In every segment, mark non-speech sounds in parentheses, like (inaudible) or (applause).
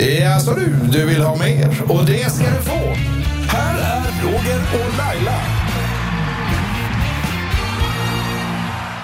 Jaså du, du vill ha mer? Och det ska du få. Här är Roger och Laila.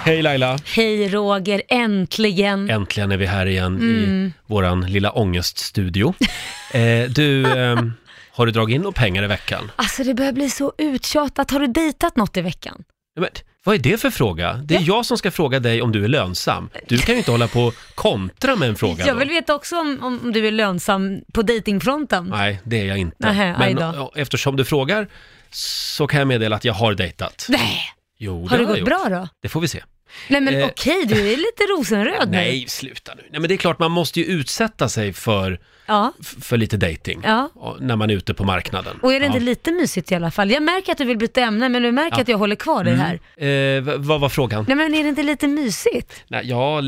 Hej Laila! Hej Roger, äntligen! Äntligen är vi här igen Mm. i våran lilla ångeststudio. (laughs) eh, du, ehm, har du dragit in några pengar i veckan? Alltså det börjar bli så uttjatat. Har du dejtat något i veckan? Men, vad är det för fråga? Det är jag som ska fråga dig om du är lönsam. Du kan ju inte hålla på och kontra med en fråga Jag då. vill veta också om, om du är lönsam på dejtingfronten. Nej, det är jag inte. Nähä, aj Men då. eftersom du frågar så kan jag meddela att jag har dejtat. Nej, Jo, har det jag gått gjort. bra då? Det får vi se. Nej men Eh. okej, du är lite rosenröd (laughs) nu. Nej, sluta nu. Nej, men det är klart man måste ju utsätta sig för, Ja, för lite dating Ja. när man är ute på marknaden. och är det inte lite mysigt i alla fall? Jag märker att du vill byta ämne, men du märker. Mm. att jag håller kvar dig här. Eh, vad var frågan? Nej men är det inte lite mysigt? Nej, ja,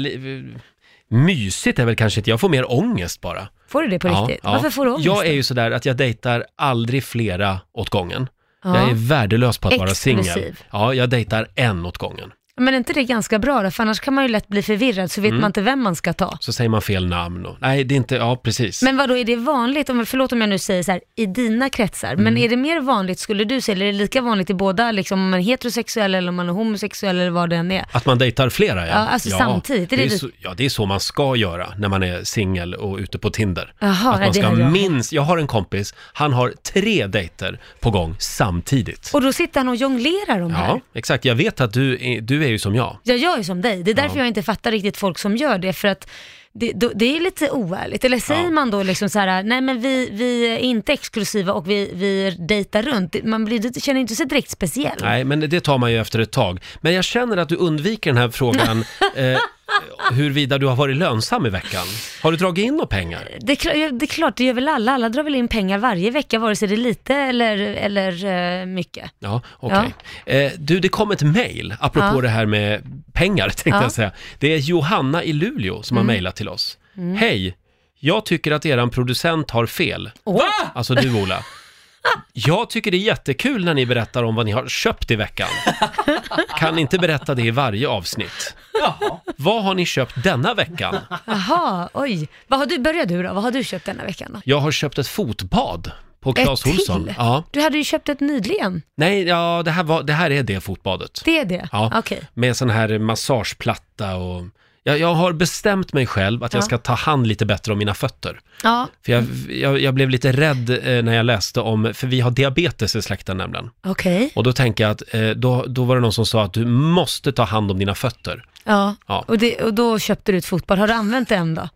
mysigt är väl kanske inte, jag får mer ångest bara. Får du det på riktigt? Varför får du ångest? Jag är ju sådär att jag dejtar aldrig flera åt gången. Ja. Jag är värdelös på att vara singel. Exklusiv. Ja, jag dejtar en åt gången. Men är inte det ganska bra då? För annars kan man ju lätt bli förvirrad, så vet Mm. man inte vem man ska ta. Så säger man fel namn och, nej det är inte, ja precis. Men vad då är det vanligt, om, förlåt om jag nu säger så här, i dina kretsar, men Mm. är det mer vanligt skulle du säga, eller är det lika vanligt i båda, liksom om man är heterosexuell eller om man är homosexuell eller vad det än är? Att man dejtar flera ja. Ja, alltså samtidigt, är Det det är så, ja, det är så man ska göra när man är singel och ute på Tinder. Jaha, att nej, man det ska hade jag. minst, jag har en kompis, han har tre dejter på gång samtidigt. Och då sitter han och jonglerar de här. Ja, exakt. Jag vet att du är, du är ju som jag. Jag gör ju som dig, det är därför Ja. jag inte fattar riktigt folk som gör det, för att det, då, det är lite oärligt. Eller säger Ja. man då liksom så här, nej men vi, vi är inte exklusiva och vi, vi dejtar runt. Man blir, känner inte sig direkt speciell. Nej, men det tar man ju efter ett tag. Men jag känner att du undviker den här frågan (laughs) eh, huruvida du har varit lönsam i veckan. Har du dragit in några pengar? Det är, klart, det är klart, det gör väl alla. Alla drar väl in pengar varje vecka, vare sig det är lite eller, eller eh, mycket. Ja, okej. Eh, du, det kom ett mejl, apropå Ja. det här med pengar, (laughs) tänkte Ja. jag säga. Det är Johanna i Luleå som har Mm. mejlat till oss. Hej! Jag tycker att eran producent har fel. Åh. Alltså du, Ola. Jag tycker det är jättekul när ni berättar om vad ni har köpt i veckan. Kan ni inte berätta det i varje avsnitt? Vad har ni köpt denna veckan? Jaha, oj. Vad har du, börja du då, vad har du köpt denna veckan då? Jag har köpt ett fotbad på Clas ett Ohlson. till? Ja. Du hade ju köpt ett nyligen. Nej, ja, det här, var, det här är det fotbadet. Det är det? Ja, Okej. med sån här massageplatta och... Jag, jag har bestämt mig själv att jag Ja. ska ta hand lite bättre om mina fötter. Ja, För jag, jag, jag blev lite rädd eh, när jag läste om, för vi har diabetes i släkten nämligen. okej. Och då tänker jag att, eh, då, då var det någon som sa att du måste ta hand om dina fötter. Ja, Ja. Och, det, och då köpte du ett fotbad. Har du använt det än då?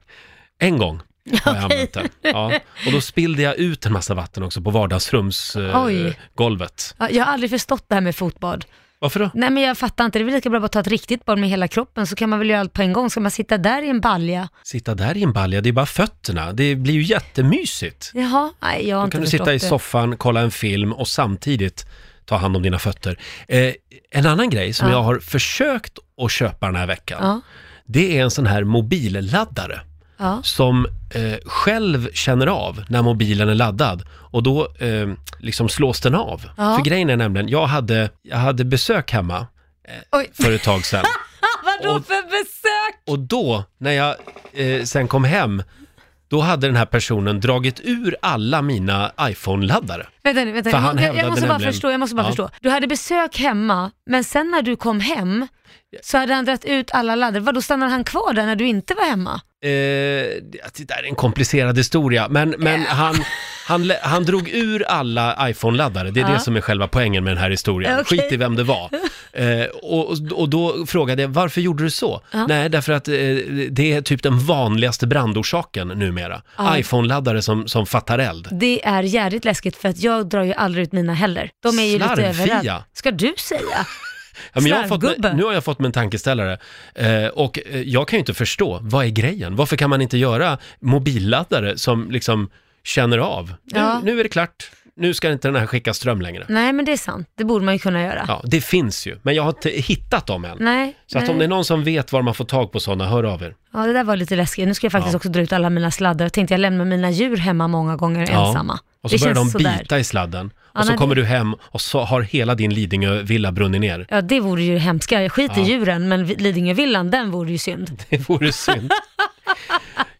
En gång har jag använt det. Ja. Och då spillde jag ut en massa vatten också på vardagsrumsgolvet. Oj. golvet. Ja, Jag har aldrig förstått det här med fotbad. Varför då? Nej men jag fattar inte, det är väl lika bra att ta ett riktigt bad med hela kroppen så kan man väl göra allt på en gång. Ska man sitta där i en balja? Sitta där i en balja, det är bara fötterna. Det blir ju jättemysigt. Jaha, nej jag har Då inte kan du förstått sitta i det. soffan, kolla en film och samtidigt ta hand om dina fötter. Eh, en annan grej som Ja. jag har försökt att köpa den här veckan, Ja, det är en sån här mobilladdare ja. som eh, själv känner av när mobilen är laddad och då eh, liksom slås den av. Ja. För grejen är nämligen, jag hade, jag hade besök hemma Oj, för ett tag sedan (laughs) vadå och- för besök? och då, när jag eh, sen kom hem, då hade den här personen dragit ur alla mina iPhone-laddare. Vänta nu, vänta För han Jag, jag måste bara nämligen- förstå, jag måste bara Ja. förstå. Du hade besök hemma, men sen när du kom hem så hade han dragit ut alla laddare. Vadå, stannade han kvar där när du inte var hemma? Eh, det där är en komplicerad historia, men, men han, han, han drog ur alla iPhone-laddare. Det är Ja. det som är själva poängen med den här historien. Okej. Skit i vem det var. Eh, och, och då frågade jag, varför gjorde du så? Ja. Nej, därför att eh, det är typ den vanligaste brandorsaken numera. Ja. iPhone-laddare som, som fattar eld. Det är jävligt läskigt för att jag drar ju aldrig ut mina heller. De är ju lite Slarvfia. överallt. Ska du säga? Ja, men jag har fått, Slarvgubbe. nu har jag fått mig en tankeställare eh, och eh, jag kan ju inte förstå, vad är grejen? Varför kan man inte göra mobilladdare som liksom känner av? Nu, Ja. nu är det klart, nu ska inte den här skicka ström längre. Nej men det är sant, det borde man ju kunna göra. Ja, det finns ju, men jag har inte hittat dem än. Nej, Så att nej. om det är någon som vet var man får tag på sådana, hör av er. Ja det där var lite läskigt. Nu ska jag faktiskt Ja. också dra ut alla mina sladdar. Jag tänkte jag lämnar mina djur hemma många gånger ensamma. Och så det börjar de känns sådär. bita i sladden. Ja, Och så kommer du hem och så har hela din Lidingö-villa brunnit ner. Ja det vore ju hemska. Skit Ja. i djuren, men Lidingövillan, den vore ju synd. (laughs) Det vore synd.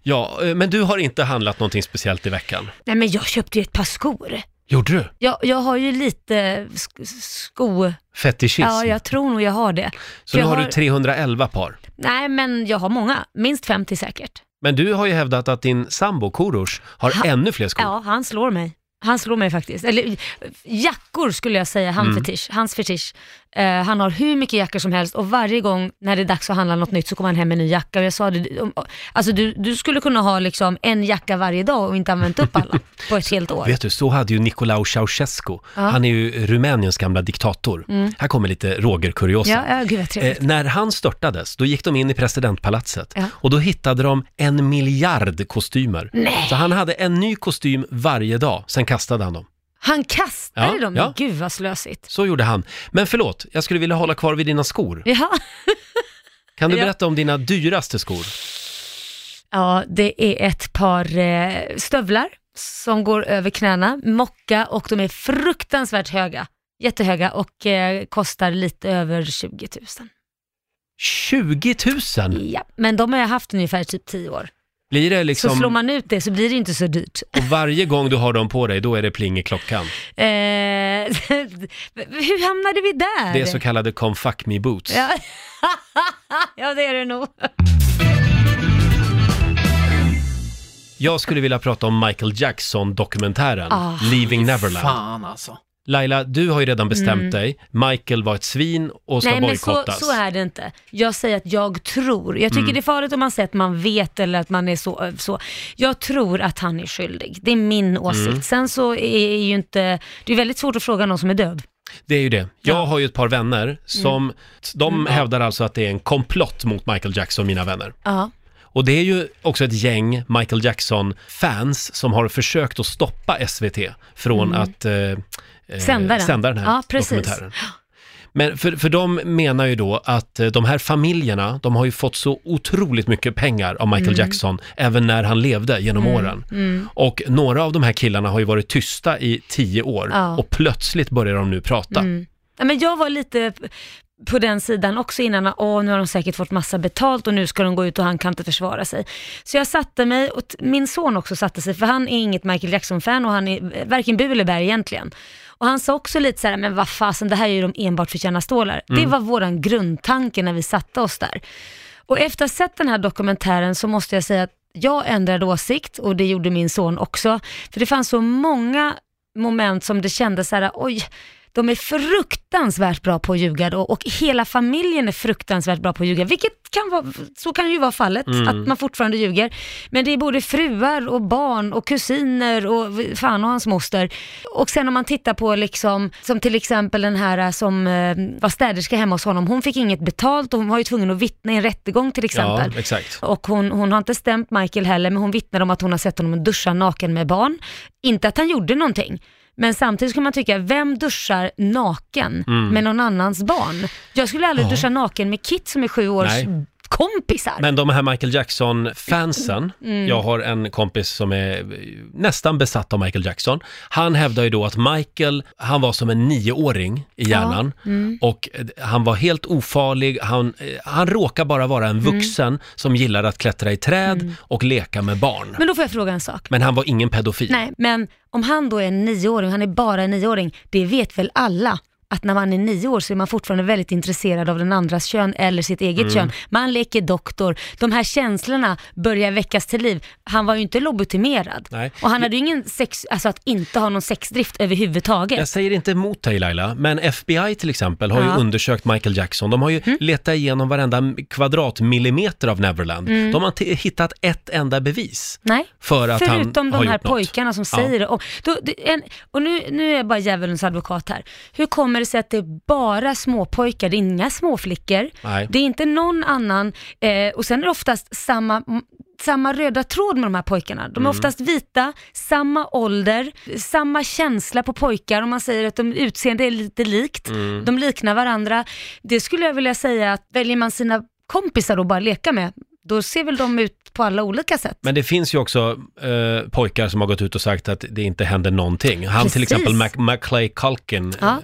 Ja, eh, men du har inte handlat någonting speciellt i veckan? Nej men jag köpte ju ett par skor. Gjorde du? Jag, jag har ju lite sk sko... Fetischism? Ja, jag tror nog jag har det. Så För nu jag har du 311 par. Nej, men jag har många. Minst 50 säkert. Men du har ju hävdat att din sambo Korosh har Ha- ännu fler skor. Ja, han slår mig. Han slår mig faktiskt. Eller jackor skulle jag säga, han Mm. fetisch, hans fetisch. Eh, han har hur mycket jackor som helst och varje gång när det är dags att handla något nytt så kommer han hem med en ny jacka. Och jag sa det, om- alltså du, du skulle kunna ha liksom en jacka varje dag och inte använt upp alla (laughs) på ett helt år. Vet du, så hade ju Nicolae Ceausescu. Mm. Han är ju Rumäniens gamla diktator. Här kommer lite Roger-kuriosa. Ja, ja, gud vad Eh, trevligt. när han störtades, då gick de in i presidentpalatset Ja. och då hittade de en miljard kostymer. Så han hade en ny kostym varje dag, sen kastade han dem. Han kastade Ja, dem, ja. gud vad slösigt. Så gjorde han. Men förlåt, jag skulle vilja hålla kvar vid dina skor. Ja. (laughs) Kan du Ja. berätta om dina dyraste skor? ja, det är ett par eh, stövlar som går över knäna, mocka och de är fruktansvärt höga. Jättehöga och eh, kostar lite över 20 000. 20 000! Ja, men de har jag haft ungefär typ 10 år. Blir det Så liksom... slår man ut det så blir det inte så dyrt. Och varje gång du har dem på dig, då är det pling i klockan. Eh, (laughs) hur hamnade vi där? Det är så kallade Come Fuck Me Boots. Ja. (laughs) ja, det är det nog. Jag skulle vilja prata om Michael Jackson-dokumentären, Ah, Leaving Neverland. Fan alltså. Laila, du har ju redan bestämt dig. Michael var ett svin och ska Mm. Nej men så, bojkottas. så är det inte. Jag säger att jag tror. Jag tycker Mm. det är farligt om man säger att man vet eller att man är så, så. Jag tror att han är skyldig. Det är min åsikt. Mm. Sen så är ju inte, det är väldigt svårt att fråga någon som är död. Det är ju det. Jag Ja. Mm. har ju ett par vänner som, de hävdar alltså att det är en komplott mot Michael Jackson, mina vänner. Ja. Och det är ju också ett gäng Michael Jackson-fans som har försökt att stoppa SVT från att eh, eh, Mm. Sända den. sända den här Ja, precis. dokumentären. Men för, för de menar ju då att eh, de här familjerna, de har ju fått så otroligt mycket pengar av Mm. Michael Jackson, även när han levde genom åren. Och några av de här killarna har ju varit tysta i tio år Ja. och plötsligt börjar de nu prata. Mm. Ja, men jag var lite på den sidan också innan, åh nu har de säkert fått massa betalt och nu ska de gå ut och han kan inte försvara sig. Så jag satte mig, och t- min son också satte sig, för han är inget Michael Jackson-fan och han är eh, varken bu eller bär egentligen. Och han sa också lite så här, men vad fasen det här är ju de enbart för att tjäna stålar. Det var våran grundtanke när vi satte oss där. Och efter att ha sett den här dokumentären så måste jag säga att jag ändrade åsikt och det gjorde min son också. För det fanns så många moment som det kändes så här, oj, de är fruktansvärt bra på att ljuga då och hela familjen är fruktansvärt bra på att ljuga, vilket kan vara, så kan ju vara fallet, att man fortfarande ljuger. Men det är både fruar och barn och kusiner och fan och hans moster. Och sen om man tittar på liksom, som till exempel den här som eh, var städerska hemma hos honom, hon fick inget betalt och hon var ju tvungen att vittna i en rättegång till exempel. Ja. Och hon, hon har inte stämt Michael heller, men hon vittnar om att hon har sett honom duscha naken med barn. Inte att han gjorde någonting. Men samtidigt kan man tycka, vem duschar naken med någon annans barn? Jag skulle aldrig Mm. Ja. duscha naken med Kit som är sju års Nej. Kompisar. Men de här Michael Jackson-fansen, Mm. jag har en kompis som är nästan besatt av Michael Jackson. Han hävdar ju då att Michael, han var som en nioåring i hjärnan mm. och eh, han var helt ofarlig. Han, eh, han råkar bara vara en Mm. vuxen som gillar att klättra i träd och leka med barn. Men då får jag fråga en sak. Men han var ingen pedofil. Nej, men om han då är en nioåring, han är bara en nioåring, det vet väl alla att när man är nio år så är man fortfarande väldigt intresserad av den andras kön eller sitt eget Mm. kön. Man leker doktor, de här känslorna börjar väckas till liv. Han var ju inte lobotomerad Nej. och han hade ju ingen sex, alltså att inte ha någon sexdrift överhuvudtaget. Jag säger inte emot dig Laila, men FBI till exempel har ju Ja. Mm. undersökt Michael Jackson. De har ju letat igenom varenda kvadratmillimeter av Neverland. De har inte hittat ett enda bevis Nej. för att han Förutom har de här gjort något. pojkarna som Ja. säger det. Och, då, en, och nu, nu är jag bara djävulens advokat här. Hur kommer det sig att det är bara småpojkar, det är inga småflickor, Nej. det är inte någon annan, eh, och sen är det oftast samma samma röda tråd med de här pojkarna. De är Mm. oftast vita, samma ålder, samma känsla på pojkar. Om man säger att de utseende är lite likt, Mm. de liknar varandra. Det skulle jag vilja säga att väljer man sina kompisar att bara leka med, då ser väl de ut på alla olika sätt. Men det finns ju också eh, pojkar som har gått ut och sagt att det inte händer någonting. Han till Precis. exempel Mac Macaulay Culkin, Ja.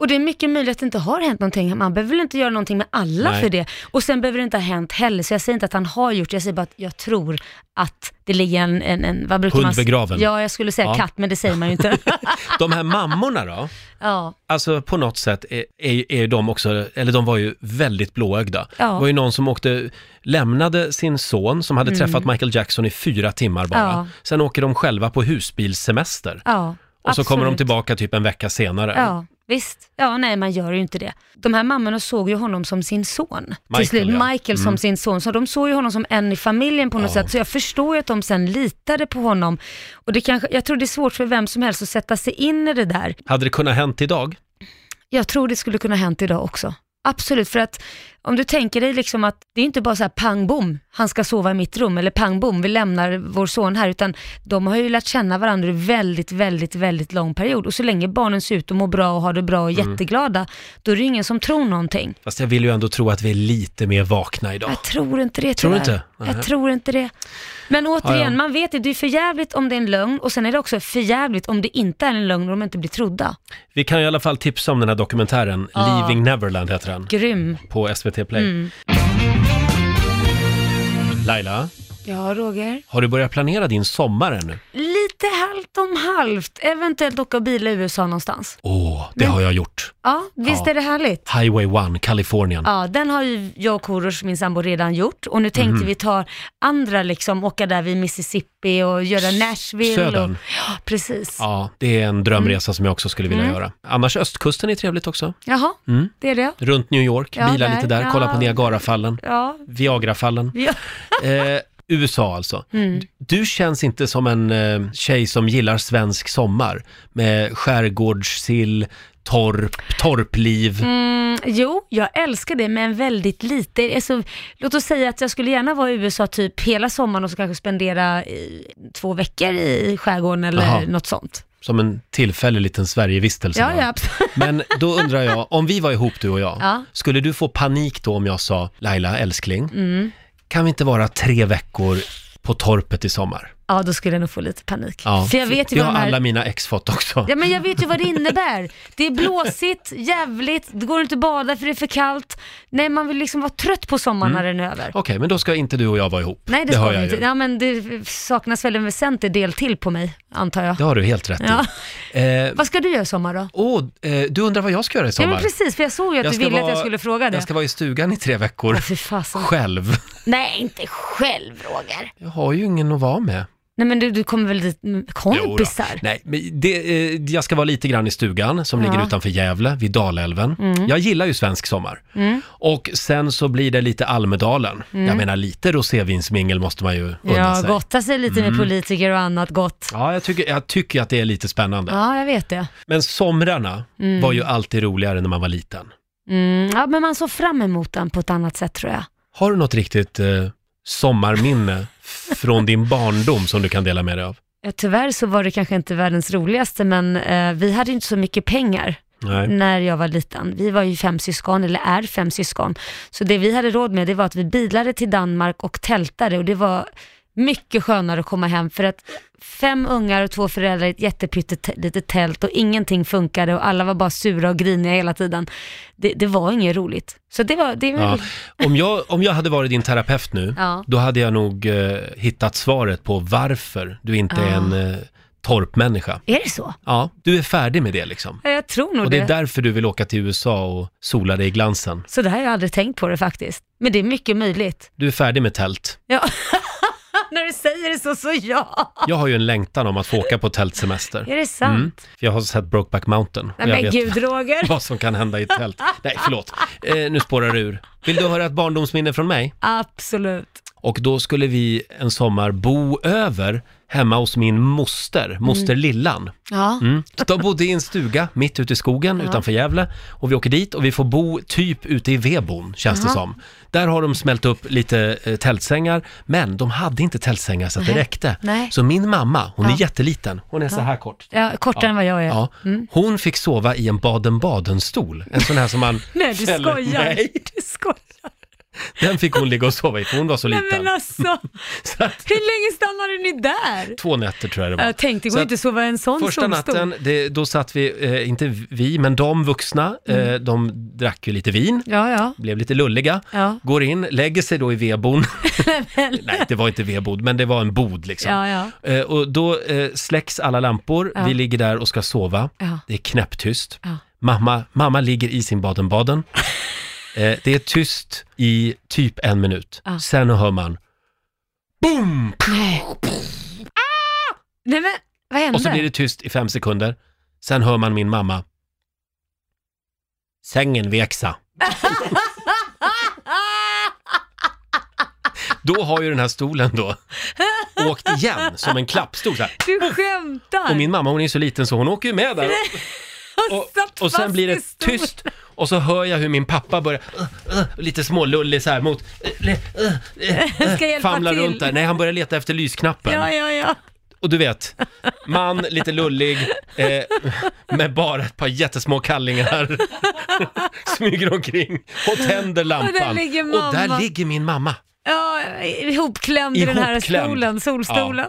Och det är mycket möjligt att det inte har hänt någonting. Man behöver väl inte göra någonting med alla Nej. för det. Och sen behöver det inte ha hänt heller, så jag säger inte att han har gjort det, jag säger bara att jag tror att det ligger en, en, en vad brukar Hund man begraven. Ja, jag skulle säga Ja. katt, men det säger man ju inte. (laughs) De här mammorna då? ja, Alltså på något sätt är, är, är de också, eller de var ju väldigt blåögda. Ja. Det var ju någon som åkte, lämnade sin son som hade träffat Michael Jackson i fyra timmar bara. Mm. Ja. Sen åker de själva på husbilssemester. ja. Och så kommer de absolut. tillbaka typ en vecka senare. Ja, visst. Ja, nej, man gör ju inte det. De här mammorna såg ju honom som sin son. Michael, till slut, ja. Mm. Michael som sin son. Så de såg ju honom som en i familjen på något Ja. sätt. Så jag förstår ju att de sen litade på honom. Och det kanske, jag tror det är svårt för vem som helst att sätta sig in i det där. Hade det kunnat hänt idag? Jag tror det skulle kunna hänt idag också. Absolut, för att om du tänker dig liksom att det är inte bara så här pang bom, han ska sova i mitt rum, eller pang bom, vi lämnar vår son här, utan de har ju lärt känna varandra i väldigt, väldigt, väldigt lång period. Och så länge barnen ser ut och mår bra och har det bra och Mm. jätteglada, då är det ingen som tror någonting. Fast jag vill ju ändå tro att vi är lite mer vakna idag. Jag tror inte det Tror du inte? Jag tror inte det. Men återigen, Ja, ja. man vet det, det är för jävligt om det är en lögn och sen är det också för jävligt om det inte är en lögn och de inte blir trodda. Vi kan i alla fall tipsa om den här dokumentären, Ja. Leaving Neverland heter den, Grym. på SVT Play. Mm. Laila, Ja, Roger. har du börjat planera din sommar ännu? Lite halvt om halvt. Eventuellt åka och bila i USA någonstans. Åh, det Men- har jag gjort. Ja, visst Ja. är det härligt? Highway 1, Kalifornien. Ja, den har ju jag och Korosh, min sambo, redan gjort. Och nu tänkte Mhm. vi ta andra, liksom, åka där vid Mississippi och göra Nashville. Södern. Och, ja, precis. Ja, det är en drömresa som jag också skulle vilja Mm. göra. Annars östkusten är trevligt också. Jaha, Mm. det är det. Runt New York, Ja, bila där. lite där, kolla på Ja. Niagarafallen, Ja, Viagrafallen. ja. Eh, (laughs) USA alltså. Mm. Du känns inte som en eh, tjej som gillar svensk sommar med skärgårdssill, torp, torpliv. Mm, jo, jag älskar det, men väldigt lite. Alltså, låt oss säga att jag skulle gärna vara i USA typ hela sommaren och så kanske spendera i, två veckor i skärgården eller Jaha. något sånt. Som en tillfällig liten Sverigevistelse. Ja, ja. Men då undrar jag, om vi var ihop du och jag, Ja. skulle du få panik då om jag sa Laila, älskling, Mm. Kan vi inte vara tre veckor på torpet i sommar? Ja, då skulle jag nog få lite panik. Ja, För jag vet ju det vad har de här... alla mina ex fått också. Ja, men jag vet ju vad det innebär. Det är blåsigt, jävligt, det går inte att bada för det är för kallt. Nej, man vill liksom vara trött på sommaren när den är över. Okej, men då ska inte du och jag vara ihop. Nej, det, hör ska jag vi inte. ju. Ja, men det saknas väl en väsentlig del till på mig, antar jag. Det har du helt rätt Ja. i. Eh, Vad ska du göra i sommar då? åh, eh, du undrar vad jag ska göra i Ja, sommar? men precis, för jag såg ju att Jag du ville att vara- jag skulle fråga det. Jag ska vara i stugan i tre veckor. Fasen. Själv. Nej, inte själv Roger. Jag har ju ingen att vara med. Nej, men du, du kommer väl dit med Jo då. kompisar? Nej, men det, eh, jag ska vara lite grann i stugan som ligger utanför Gävle, vid Dalälven. Jag gillar ju svensk sommar. Mm. Och sen så blir det lite Almedalen. Jag menar, lite rosévinsmingel måste man ju unna Ja, sig. gotta sig lite Mm. med politiker och annat gott. Ja, jag tycker, jag tycker att det är lite spännande. Ja, jag vet det. Men somrarna Mm. var ju alltid roligare när man var liten. Mm, ja, men man såg fram emot den på ett annat sätt tror jag. Har du något riktigt eh, sommarminne från din barndom som du kan dela med dig av? Ja, tyvärr så var det kanske inte världens roligaste, men eh, vi hade inte så mycket pengar Nej. när jag var liten. Vi var ju fem syskon, eller är fem syskon. Så det vi hade råd med, det var att vi bilade till Danmark och tältade och det var mycket skönare att komma hem för att fem ungar och två föräldrar i ett jättepyttelitet tält och ingenting funkade och alla var bara sura och griniga hela tiden. Det, det var inget roligt. Så det var, det var Ja. Om, jag, om jag hade varit din terapeut nu, Ja. då hade jag nog eh, hittat svaret på varför du inte är Ja. en eh, torpmänniska. Är det så? Ja, du är färdig med det liksom. Ja, Jag tror nog Och det det. är därför du vill åka till USA och sola dig i glansen. Så det här har jag aldrig tänkt på det faktiskt. Men det är mycket möjligt. Du är färdig med tält. Ja. (laughs) (laughs) När du säger det så, så ja. Jag har ju en längtan om att få åka på tältsemester. Är det sant? Mm. Jag har sett Brokeback Mountain. och Nej jag men vet gud Roger. (laughs) vad som kan hända i ett tält. Nej, förlåt. Eh, nu spårar det ur. Vill du höra ett barndomsminne från mig? Absolut. Och då skulle vi en sommar bo över hemma hos min moster, moster Lillan. Ja. Mm. De bodde i en stuga mitt ute i skogen utanför Gävle och vi åker dit och vi får bo typ ute i vedboden känns det Jaha. som. Där har de smält upp lite eh, tältsängar men de hade inte tältsängar så att det Nej. räckte. Nej. Så min mamma, hon Ja. är jätteliten, hon är så här kort. Ja, kortare än vad jag är. Ja, Mm. hon fick sova i en Baden-Baden-stol. En sån här som man (laughs) Nej, du fäller- skojar. Nej. Du skojar. Den fick hon ligga och sova i, för hon var så Nej liten. men alltså, (laughs) Så att, hur länge stannade ni där? två nätter tror jag det var. Jag tänkte, det Så går att inte att sova i en sån Första solstol. natten, det, då satt vi, eh, inte vi, men de vuxna, eh, de drack ju lite vin, Ja, ja. blev lite lulliga, Ja. går in, lägger sig då i vedboden. (laughs) Nej, det var inte vedbod, men det var en bod liksom. Ja, ja. Eh, och då eh, släcks alla lampor, Ja. vi ligger där och ska sova. Ja. Det är knäpptyst. Ja. Mamma, mamma ligger i sin Baden-Baden. (laughs) Eh, det är tyst i typ en minut. Ja. Sen hör man BOOM! Nej. Nej men, vad hände? Och så blir det tyst i fem sekunder. Sen hör man min mamma. Sängen veksa. (laughs) Då har ju den här stolen då åkt igen som en klappstol så här. Du skämtar! Och min mamma hon är så liten så hon åker ju med där. (laughs) Och, satt och sen blir det tyst och så hör jag hur min pappa börjar uh, uh, lite smålullig så här mot uh, (laughs) uh, Ska hjälpa famlar till. runt där. Nej, han börjar leta efter lysknappen. Ja, ja, ja. Och du vet, man, lite lullig, eh, med bara ett par jättesmå kallingar. (laughs) Smyger omkring och tänder lampan. där ligger Och där ligger min mamma. ja ihopklämd i den här Ihopklämd. stolen, solstolen.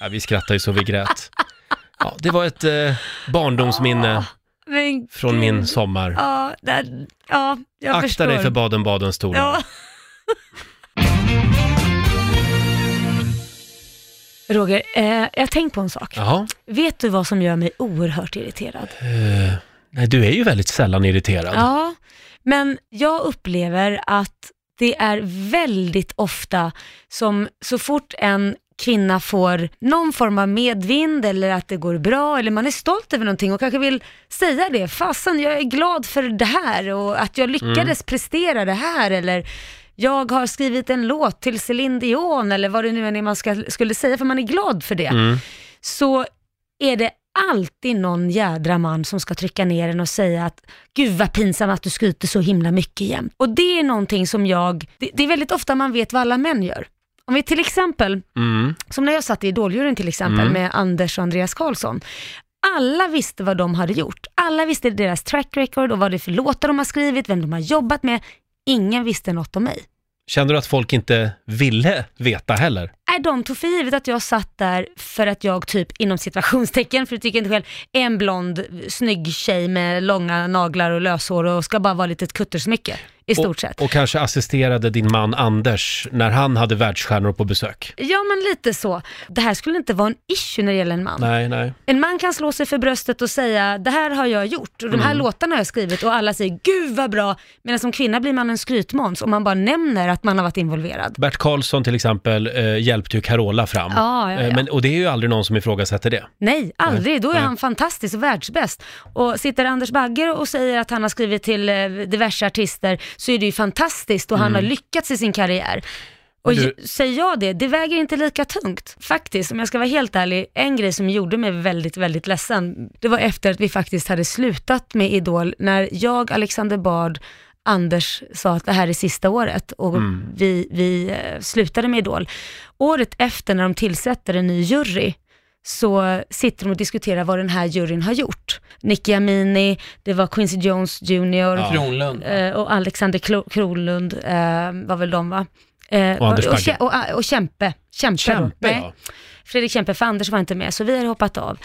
Ja, vi skrattar ju så vi grät. Ja, det var ett eh, barndomsminne Men från min sommar. Ja, där, ja jag Akta förstår. dig för Baden-Baden-stolen. Ja. (laughs) Roger, eh, jag har tänkt på en sak. Jaha. Vet du vad som gör mig oerhört irriterad? Eh, nej, du är ju väldigt sällan irriterad. Ja, men jag upplever att det är väldigt ofta som så fort en kvinna får någon form av medvind eller att det går bra eller man är stolt över någonting och kanske vill säga det. Fasen, jag är glad för det här och att jag lyckades prestera det här eller jag har skrivit en låt till Céline Dion eller vad det nu är man ska, skulle säga för man är glad för det. Mm. Så är det alltid någon jädra man som ska trycka ner en och säga att gud vad pinsamt att du skryter så himla mycket jämt. Och det är någonting som jag, det, det är väldigt ofta man vet vad alla män gör. Om vi till exempel, Mm. som när jag satt i Idoljuryn till exempel Mm. med Anders och Andreas Karlsson. Alla visste vad de hade gjort. Alla visste deras track record och vad det är för låtar de har skrivit, vem de har jobbat med. Ingen visste något om mig. Kände du att folk inte ville veta heller? Nej, de tog för givet att jag satt där för att jag typ inom situationstecken, för det tycker jag inte själv, är en blond snygg tjej med långa naglar och löshår och ska bara vara lite ett kuttersmycke i stort sett. Och kanske assisterade din man Anders när han hade världsstjärnor på besök? Ja men lite så. Det här skulle inte vara en issue när det gäller en man. Nej, nej. En man kan slå sig för bröstet och säga det här har jag gjort och de Mm. här låtarna har jag skrivit och alla säger gud vad bra. Medan som kvinna blir man en skrytmåns om man bara nämner att man har varit involverad. Bert Karlsson till exempel eh, hjälpte ju Carola fram. Ja, ja, Eh, ja. Men, och det är ju aldrig någon som ifrågasätter det. Nej, aldrig. Då är nej. han fantastisk och världsbäst. Och sitter Anders Bagger och säger att han har skrivit till eh, diverse artister så är det ju fantastiskt och han har lyckats i sin karriär. Och Mm. Du- säger jag det, det väger inte lika tungt. Faktiskt, om jag ska vara helt ärlig, en grej som gjorde mig väldigt, väldigt ledsen, det var efter att vi faktiskt hade slutat med Idol, när jag, Alexander Bard, Anders sa att det här är sista året och Mm. vi, vi eh, slutade med Idol. Året efter när de tillsätter en ny jury, så sitter de och diskuterar vad den här juryn har gjort. Nicky Amini, det var Quincy Jones Jr. Ja. Eh, och Alexander Klo- Kronlund eh, var väl de va? Eh, Och och, och, och, och Kämpe. Kämpe, då. Kämpe, Nej, ja. Fredrik Kämpe, för Anders var inte med, så vi har hoppat av.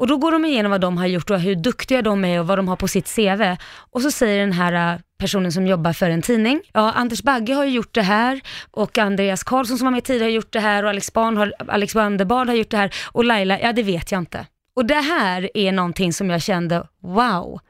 Och då går de igenom vad de har gjort och hur duktiga de är och vad de har på sitt CV. Och så säger den här äh, personen som jobbar för en tidning, ja Anders Bagge har ju gjort det här och Andreas Karlsson som var med tidigare har gjort det här och Alex, Barn har, Alex Bandebard har gjort det här och Laila, ja det vet jag inte. Och det här är någonting som jag kände, wow.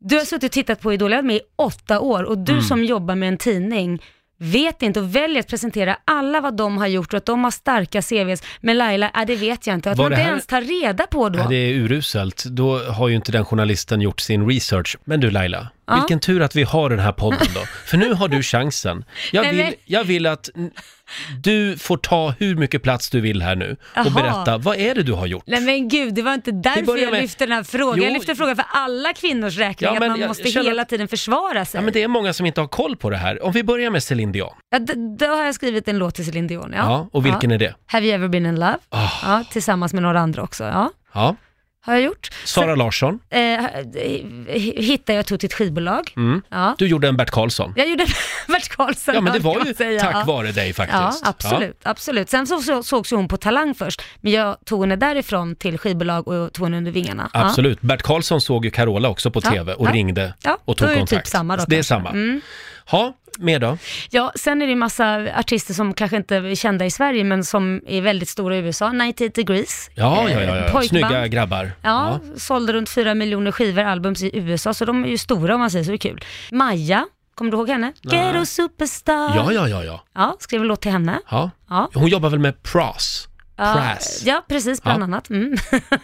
Du har suttit och tittat på Idol, jag har med i åtta år och du Mm. som jobbar med en tidning vet inte och väljer att presentera alla vad de har gjort och att de har starka CVs. Men Laila, ja, det vet jag inte. Att Var man det inte här- ens tar reda på då. Ja, det är uruselt. Då har ju inte den journalisten gjort sin research. Men du Laila, Ja. vilken tur att vi har den här podden då. För nu har du (laughs) chansen. Jag vill, jag vill att du får ta hur mycket plats du vill här nu och Jaha. berätta, vad är det du har gjort? Nej men gud, det var inte därför jag med- lyfte den här frågan. Jo. Jag lyfte frågan för alla kvinnors räkning, Ja, att man måste känner hela tiden försvara sig. Ja, men det är många som inte har koll på det här. Om vi börjar med Céline Dion. Ja, då har jag skrivit en låt till Céline Dion. Ja. Ja, och vilken ja. är det? Have you ever been in love? Ah. Ja, tillsammans med några andra också. Ja. Ja, har jag gjort. Sara Larsson, Eh, hittade jag tog till ett skivbolag. Mm. Ja. du gjorde en Bert Karlsson. Jag gjorde (laughs) Bert Karlsson. Ja, men det var ju säga. tack ja. vare dig faktiskt. Ja, absolut, absolut. Sen så, så sågs ju hon på Talang först, men jag tog henne därifrån till skivbolag och tog henne under vingarna. Ja, absolut. Bert Karlsson såg ju Carola också på Ja, TV och ja. ringde Ja, och tog är det kontakt. typ samma då det är kanske. samma. Mm. Ha, mer då? Ja, sen är det ju massa artister som kanske inte är kända i Sverige, men som är väldigt stora i USA. 98 Degrees. Ja, eh, ja, ja, ja. pojkband. Snygga grabbar. Ja, sålde runt 4 miljoner skivor, albums i USA, så de är ju stora om man säger så, det är kul. Maja, kommer du ihåg henne? Ghetto Superstar. Ja, ja, ja, ja. Ja, skrev en låt till henne. ja. Ja. Hon jobbar väl med Pras? Ja, ja precis, bland Ja. annat. Mm.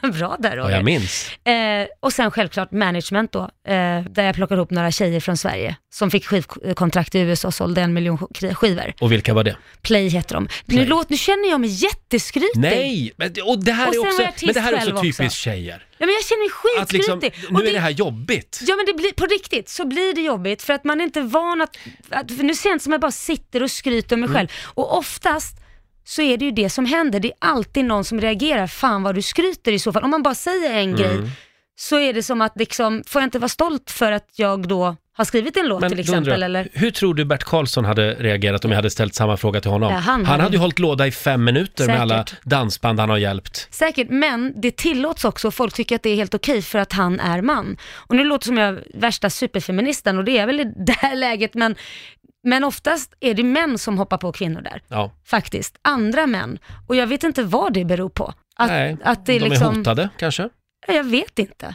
(laughs) Bra där Ja, Roger. jag minns. Eh, och sen självklart management då, eh, där jag plockade ihop några tjejer från Sverige som fick skivkontrakt i USA och sålde en miljon sk- skivor. Och vilka var det? Play heter de. Nu, låt, nu känner jag mig jätteskrytig. Nej! Men, och det här Och är också, jag men det här är också typiskt också. tjejer. Ja, men jag känner mig Att liksom, skitskrytig. nu Och är det här jobbigt. Ja men det blir, på riktigt så blir det jobbigt för att man är inte van att, att nu känns det som att jag bara sitter och skryter om mig Mm. själv. Och oftast så är det ju det som händer, det är alltid någon som reagerar, fan vad du skryter i så fall. Om man bara säger en Mm. grej så är det som att liksom, får jag inte vara stolt för att jag då har skrivit en låt Men till exempel undrar eller? Hur tror du Bert Karlsson hade reagerat om jag hade ställt samma fråga till honom? Ja, han hade hade- ju hållit låda i fem minuter med alla Säkert. dansband han har hjälpt. Säkert, men det tillåts också folk tycker att det är helt okej för att han är man. Och nu låter det som jag är värsta superfeministen och det är väl i det här läget, men, men oftast är det män som hoppar på kvinnor där. Ja. Faktiskt. Andra män. Och jag vet inte vad det beror på. Att, Nej, att det är de är liksom, hotade kanske? Jag vet inte.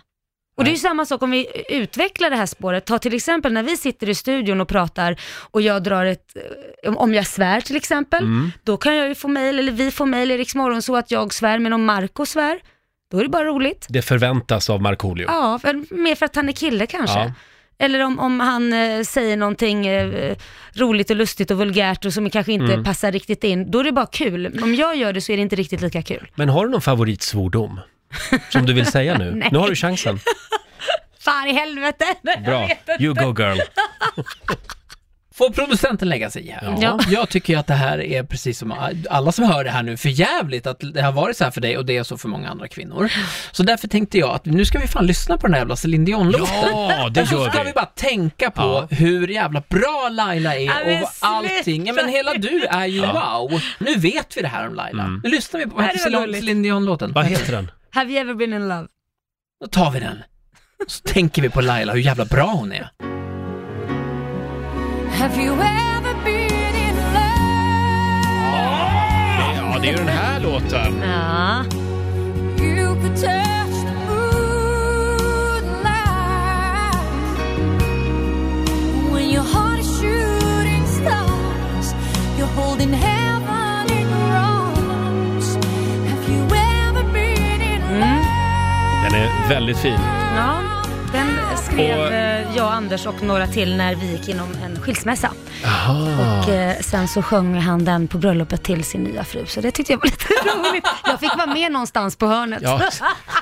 Och det är ju samma sak om vi utvecklar det här spåret. Ta till exempel när vi sitter i studion och pratar och jag drar ett, eh, om jag svär till exempel, Mm. då kan jag ju få mejl, eller vi får mejl i Rix så att jag svär, men om Marco svär, då är det bara roligt. Det förväntas av Markoolio. Ja, för, mer för att han är kille kanske. Ja. Eller om, om han eh, säger någonting eh, roligt och lustigt och vulgärt och som kanske inte Mm. passar riktigt in, då är det bara kul. Om jag gör det så är det inte riktigt lika kul. Men har du någon favoritsvordom? Som du vill säga nu? (laughs) Nej. Nu har du chansen. Fan i helvete! Jag Bra, vet inte. you go girl. (laughs) Får producenten lägga sig i här? Ja. Jag tycker ju att det här är precis som alla som hör det här nu, för jävligt att det har varit så här för dig och det är så för många andra kvinnor. Så därför tänkte jag att nu ska vi fan lyssna på den här jävla Céline Dion-låten. Ja, det (laughs) Och så gör ska vi. vi bara tänka på Ja. hur jävla bra Laila är Ja, och allting. Ja men hela du är ju wow. Nu vet vi det här om Laila. Mm. Nu lyssnar vi på, dåligt. Céline Dion-låten? Vad heter den? Have you ever been in love? Då tar vi den. Så tänker vi på Laila, hur jävla bra hon är. Have you ever been in love? Ja, det är ju den här låten. Ja. You could touch the moonlight when your heart is shooting stars. You're holding heaven in your arms. Have you ever been in love? Den är väldigt fin. ja. Skrev Och- eh, jag, Anders och några till när vi gick inom en skilsmässa. Aha. Och eh, sen så sjöng han den på bröllopet till sin nya fru, så det tyckte jag var (laughs) lite roligt. Jag fick vara med någonstans på hörnet. Ja.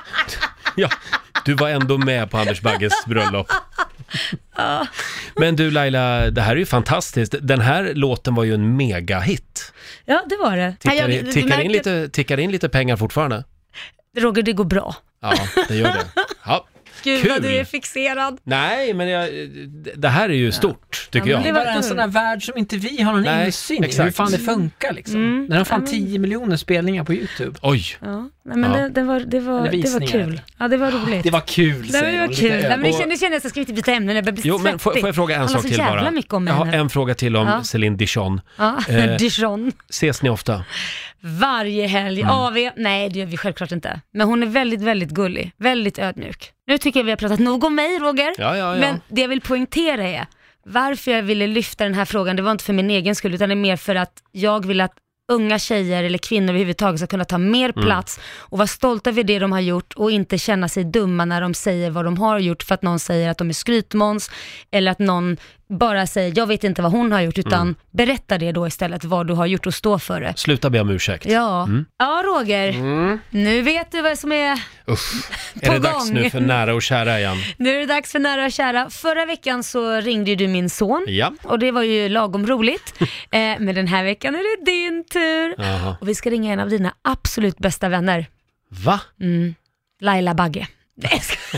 (laughs) ja, du var ändå med på Anders Bagges bröllop. Men du Laila, det här är ju fantastiskt. Den här låten var ju en megahit. Ja, det var det. Tickar, in, du tickar, in lite, tickar in lite pengar fortfarande? Roger, det går bra. Ja, det gör det. (laughs) Ja. Gud Kul. vad du är fixerad. Nej, men jag, det här är ju stort, tycker Ja, men Det jag. är bara en sån där värld som inte vi har någon Nej, insyn i, exakt. hur fan det funkar liksom. Mm. Den har fan Ja, men- 10 miljoner spelningar på YouTube. Oj, Ja, nej, men Ja. Det, det, var, det, var, Eller det var visningar. kul. Ja, det var roligt. Det var kul Nej, säger men det var hon, kul. lite Nej, men det Och- kändes, det kändes, jag ska inte byta ämne, jag börjar bli jo men får, svettig. får jag fråga en Han har sak så till jävla bara? mycket om jag har henne. en fråga till om Ja. Céline Dion. Ja, Eh, (laughs) Dijon. Ses ni ofta? Varje helg. Mm. AV? Nej, det gör vi självklart inte. Men hon är väldigt, väldigt gullig. Väldigt ödmjuk. Nu tycker jag vi har pratat nog om mig, Roger. Ja, ja, ja. Men det jag vill poängtera är, varför jag ville lyfta den här frågan, det var inte för min egen skull, utan det är mer för att jag vill att unga tjejer eller kvinnor överhuvudtaget ska kunna ta mer Mm. plats och vara stolta över det de har gjort och inte känna sig dumma när de säger vad de har gjort för att någon säger att de är skrytmåns eller att någon bara säger jag vet inte vad hon har gjort utan Mm. berätta det då istället vad du har gjort och stå för det. Sluta be om ursäkt. Ja, Mm. ja Roger. Nu vet du vad som är... Usch, (laughs) är På det dags gång. nu för nära och kära igen? (laughs) Nu är det dags för nära och kära. Förra veckan så ringde ju du min son Ja. och det var ju lagom roligt. (laughs) eh, men den här veckan är det din tur. Jaha. Och vi ska ringa en av dina absolut bästa vänner. Va? Mm. Laila Bagge. Nej, jag ska-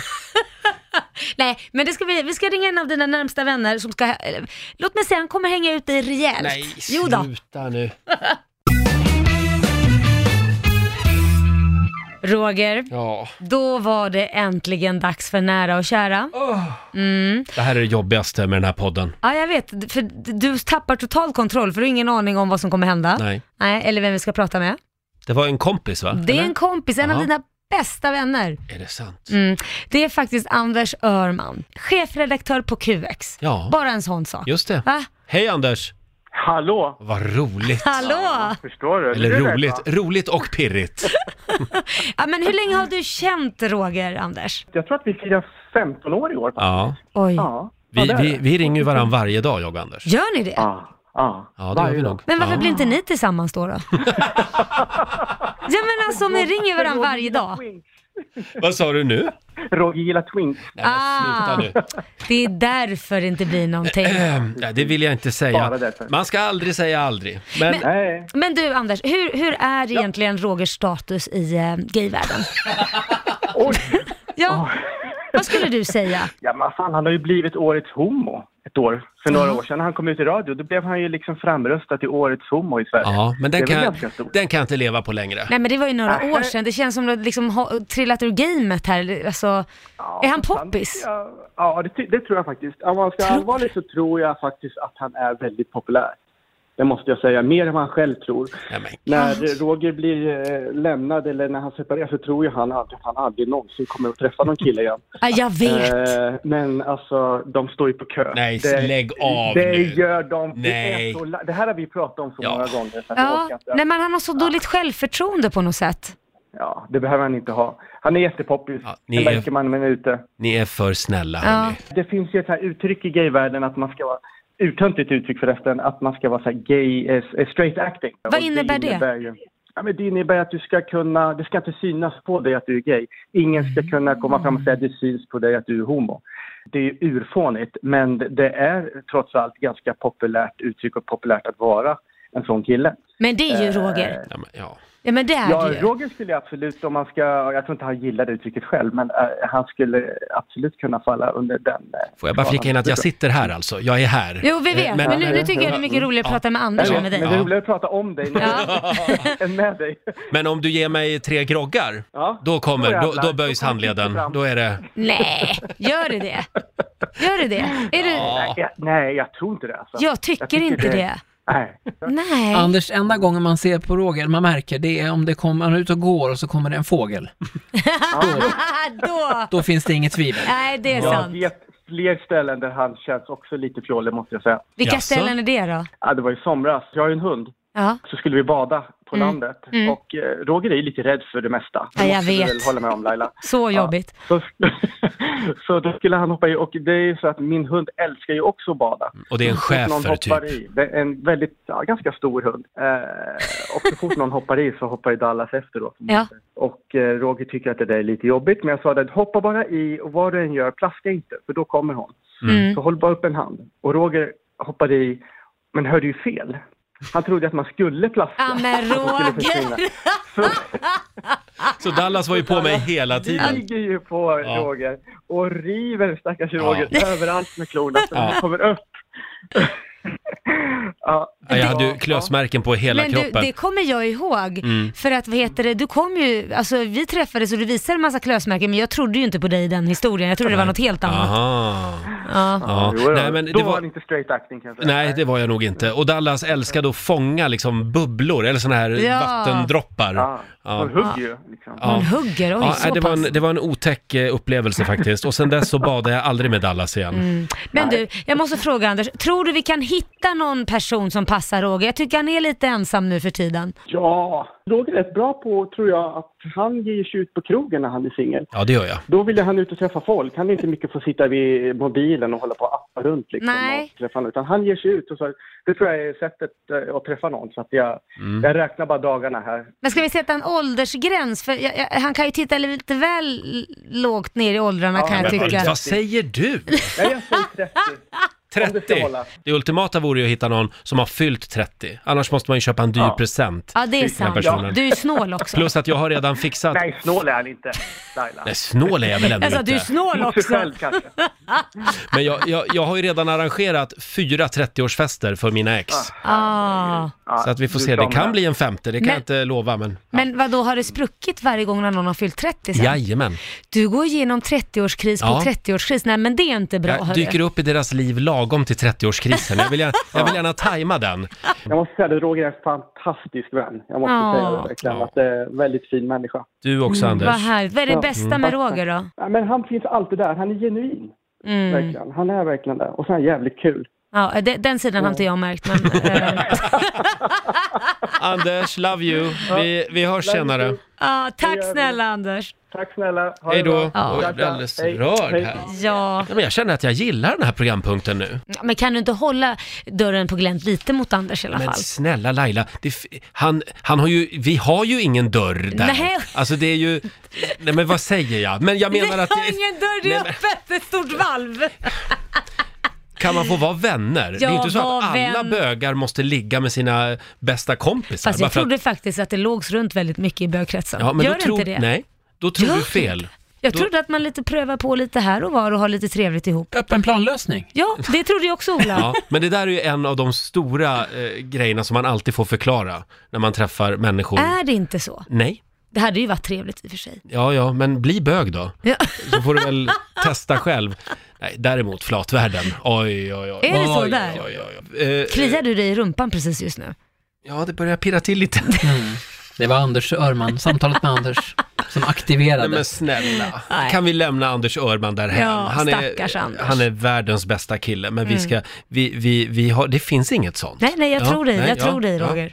Nej, men det ska vi, vi ska ringa en av dina närmsta vänner som ska, eller, låt mig säga, han kommer hänga ut dig rejält. Nej, jo då. sluta nu. (laughs) Roger, Ja. då var det äntligen dags för nära och kära. Mm. Det här är det jobbigaste med den här podden. Ja, jag vet, för du tappar total kontroll för du har ingen aning om vad som kommer hända. Nej. Nej, eller vem vi ska prata med. Det var en kompis va? Det är Eller? en kompis, en av dina bästa vänner. Är det sant? Mm. Det är faktiskt Anders Örman, chefredaktör på QX. Ja, Bara en sån sak. just det. Va? Hej Anders! Hallå! Vad roligt. Hallå! Förstår du? Eller är roligt, va? roligt och pirrigt. (laughs) Ja, men hur länge har du känt Roger, Anders? Jag tror att vi firar 15 år i år. Ja. Oj. Ja. Vi, ja, det är vi, det. vi ringer ju varandra varje dag, jag och Anders. Gör ni det? Ja, ja. Ja, det gör Varje vi nog. Men varför ja. blir inte ni tillsammans då? då? (laughs) ja men alltså ni ringer varandra varje dag. Vad sa du nu? Roger gillar twins. Nej, men Ah. nu. Det är därför det inte blir någonting. Nej, det vill jag inte säga. Man ska aldrig säga aldrig. Men, Nej. Men du Anders, hur, hur är egentligen Rogers status i eh, gayvärlden? (laughs) Oj! Ja, vad skulle du säga? Ja, men fan, han har ju blivit årets homo ett år. För några år sedan när han kom ut i radio, då blev han ju liksom framröstad till årets homo i Sverige. ja, men den, det är väl kan, ganska stort. den kan jag inte leva på längre. Nej men det var ju några Nej. år sedan, det känns som att du liksom har trillat ur gamet här. Alltså, Ja, är han poppis? Ja, ja det, ty- det tror jag faktiskt. Om man ska vara allvarlig så tror jag faktiskt att han är väldigt populär. Det måste jag säga, mer än vad han själv tror. När Roger blir eh, lämnad eller när han separerar så tror ju han att han aldrig någonsin kommer att träffa någon kille igen. Ja, jag vet. Eh, men alltså, de står ju på kö. Nej, det, lägg av Det nu. gör de. Det, Nej. är så, det här har vi pratat om så Ja. många gånger. Så Ja, nej men han har så dåligt självförtroende på något sätt. ja, det behöver han inte ha. Han är jättepoppis. Ja, det ni är- man är ute. ni är för snälla Ja. hörni. Det finns ju ett här uttryck i gayvärlden att man ska vara uttöntigt uttryck förresten, att man ska vara så gay, eh, eh, straight acting. Vad innebär det? innebär Ju, ja, men det innebär att du ska kunna, det ska inte synas på dig att du är gay. Ingen ska kunna komma fram och säga att det syns på dig att du är homo. Det är urfånigt, men det är trots allt ganska populärt uttryck och populärt att vara en sån kille. Men det är ju Eh, Roger. Ja, men, ja. Ja men det är Ja, det ju. Roger skulle jag absolut, om man ska, jag tror inte han gillar det uttrycket själv, men eh, han skulle absolut kunna falla under den. eh, Får jag bara flika in att jag sitter här alltså? Jag är här. Jo vi vet, Eh, men, nu, nu tycker jag det är mycket roligare att prata med Anders än med dig. Men det är roligare att prata om dig Ja. än med dig. (laughs) Men om du ger mig tre groggar, Ja. då kommer, då, då böjs handleden. Då är det... Nej, gör det det? Gör det det? Är du... Nej, jag, nej, jag tror inte det. Alltså. Jag tycker inte det. Nej. Nej. Anders, enda gången man ser på Roger, man märker, det är om det kommer, han är ute och går och så kommer det en fågel. (laughs) Då. Då finns det inget tvivel. Nej, det är Jag sant. vet fler ställen där han känns också lite fjollig måste jag säga. Vilka Jaså? ställen är det då? Ja, det var i somras. Jag har ju en hund. Ja. Så skulle vi bada på Mm. landet. Mm. Och eh, Roger är ju lite rädd för det mesta. Ja, jag vet. väl hålla med om Laila. (laughs) Så jobbigt. Så, (laughs) så då skulle han hoppa i och det är ju så att min hund älskar ju också att bada. Och det är en schäfer typ. I, det är en väldigt, ja, ganska stor hund. Eh, och så fort någon hoppar i så hoppar ju Dallas efter då. Ja. Och eh, Roger tycker att det där är lite jobbigt men jag sa att hoppa bara i och vad du än gör, plaska inte för då kommer hon. Mm. Så håll bara upp en hand. Och Roger hoppade i, men hörde ju fel. Han trodde att man skulle plaska. Ja men. Roger! (laughs) Så Så Dallas var ju på mig hela tiden. ligger ju på Ja. Roger och river stackars Roger överallt med klorna så Ja. kommer upp. Ja, Ja, jag hade ju klösmärken på hela Men du, kroppen. det kommer jag ihåg. Mm. För att vad heter det, du kom ju, alltså vi träffades och du visade en massa klösmärken men jag trodde ju inte på dig i den historien. Jag trodde det var något helt annat. Aha. Ja. Ja. Jo, Nej, men då det var var... han inte straight acting kan jag säga. Nej, det var jag nog inte. Och Dallas älskade att fånga liksom bubblor, eller såna här Ja. vattendroppar. Ja, Ja. hon hugger ju liksom. Ja. Hon hugger, oj Ja, så det, var pass. en, det var en otäck eh, upplevelse faktiskt. Och sen dess så badade jag aldrig med Dallas igen. Mm. Men du, jag måste fråga Anders, tror du vi kan hitta någon person som passar Roger? Jag tycker han är lite ensam nu för tiden. Ja, Roger är rätt bra på, tror jag, att han ger sig ut på krogen när han är singel. Ja, det gör jag. Då vill han ut och träffa folk. Han är inte mycket för att sitta vid mobilen och hålla på och appa runt liksom. Nej. Och träffa någon, utan han ger sig ut. Och så, det tror jag är sättet eh, att träffa någon. Så att jag, Mm. jag räknar bara dagarna här. Men ska vi sätta en åldersgräns? För jag, jag, han kan ju titta lite väl lågt ner i åldrarna Ja, kan jag Men tycka. vad, vad säger du? Nej, jag säger 30. Om det ska 30? hålla. Det ultimata vore ju att hitta någon som har fyllt 30. Annars måste man ju köpa en dyr Ja. present. Ja det är Den sant. personen. Du är snål också. Plus att jag har redan fixat... Nej, snål är han inte. Laila. Nej, snål är jag väl ändå Alltså du är inte. snål Mot sig också. själv kanske. (laughs) Men jag, jag, jag har ju redan arrangerat fyra 30-årsfester för mina ex. Ah. Ja, Så att vi får du se, det kan bli en femte, det kan Men- jag inte lova men... Men vad då har det spruckit varje gång när någon har fyllt 30 sen? Jajamän. Du går igenom 30-årskris på Ja. 30-årskris. Nej men det är inte bra. Jag hörru. dyker upp i deras liv lagom till 30-årskrisen. Jag vill gärna, jag vill gärna tajma den. Jag måste säga att Roger är en fantastisk vän. Jag måste Ja. säga det verkligen. Att det är en väldigt fin människa. Du också Anders. Vad härligt. Vad är det Ja. Bästa med Roger då? Ja, men han finns alltid där. Han är genuin. Mm. Verkligen. Han är verkligen där. Och så är han jävligt kul. Ja, de- den sidan har inte jag märkt men... eh, (laughs) Anders, love you. Vi, vi hörs senare. ja, tack snälla Anders. Tack snälla. Ha Hej det då. bra. Ja. Oj, jag blir alldeles Hej. rörd Hej. här. Ja, Ja, men jag känner att jag gillar den här programpunkten nu. men kan du inte hålla dörren på glänt lite mot Anders i alla Men fall? snälla Laila, det, f- han, han har ju, vi har ju ingen dörr där. Nej. Alltså det är ju, nej men vad säger jag? Men jag menar Vi att har det, ingen dörr, det är Nej, men- öppet, ett stort valv. kan man få vara vänner? det är Ja, inte så att alla vän. bögar måste ligga med sina bästa kompisar. Fast bara jag för att- trodde faktiskt att det lågs runt väldigt mycket i bögkretsen. ja, men Gör då tror, inte det? Nej, då tror Gör du fel. Jag Då- trodde att man lite prövar på lite här och var och har lite trevligt ihop. Öppen planlösning. Ja, det trodde jag också Ola. Ja, men det där är ju en av de stora eh, grejerna som man alltid får förklara när man träffar människor. Är det inte så? Nej, Det hade ju varit trevligt i och för sig. ja, ja, men bli bög då. Ja. Så får du väl testa själv. Nej, däremot flatvärlden. Oj, oj, oj. Är det så oj, där? Oj, oj, oj. Eh, Kliar du dig i rumpan precis just nu? Ja, det börjar pirra till lite. Det var Anders Örman, samtalet med Anders, som aktiverade. Nej men snälla, Nej. kan vi lämna Anders Örman därhän? Ja, han, är, Anders. Mm. han är världens bästa kille, men vi ska, vi, vi, vi har, det finns inget sånt. Nej, nej, jag Ja, tror dig. jag ja, tror dig ja. Roger.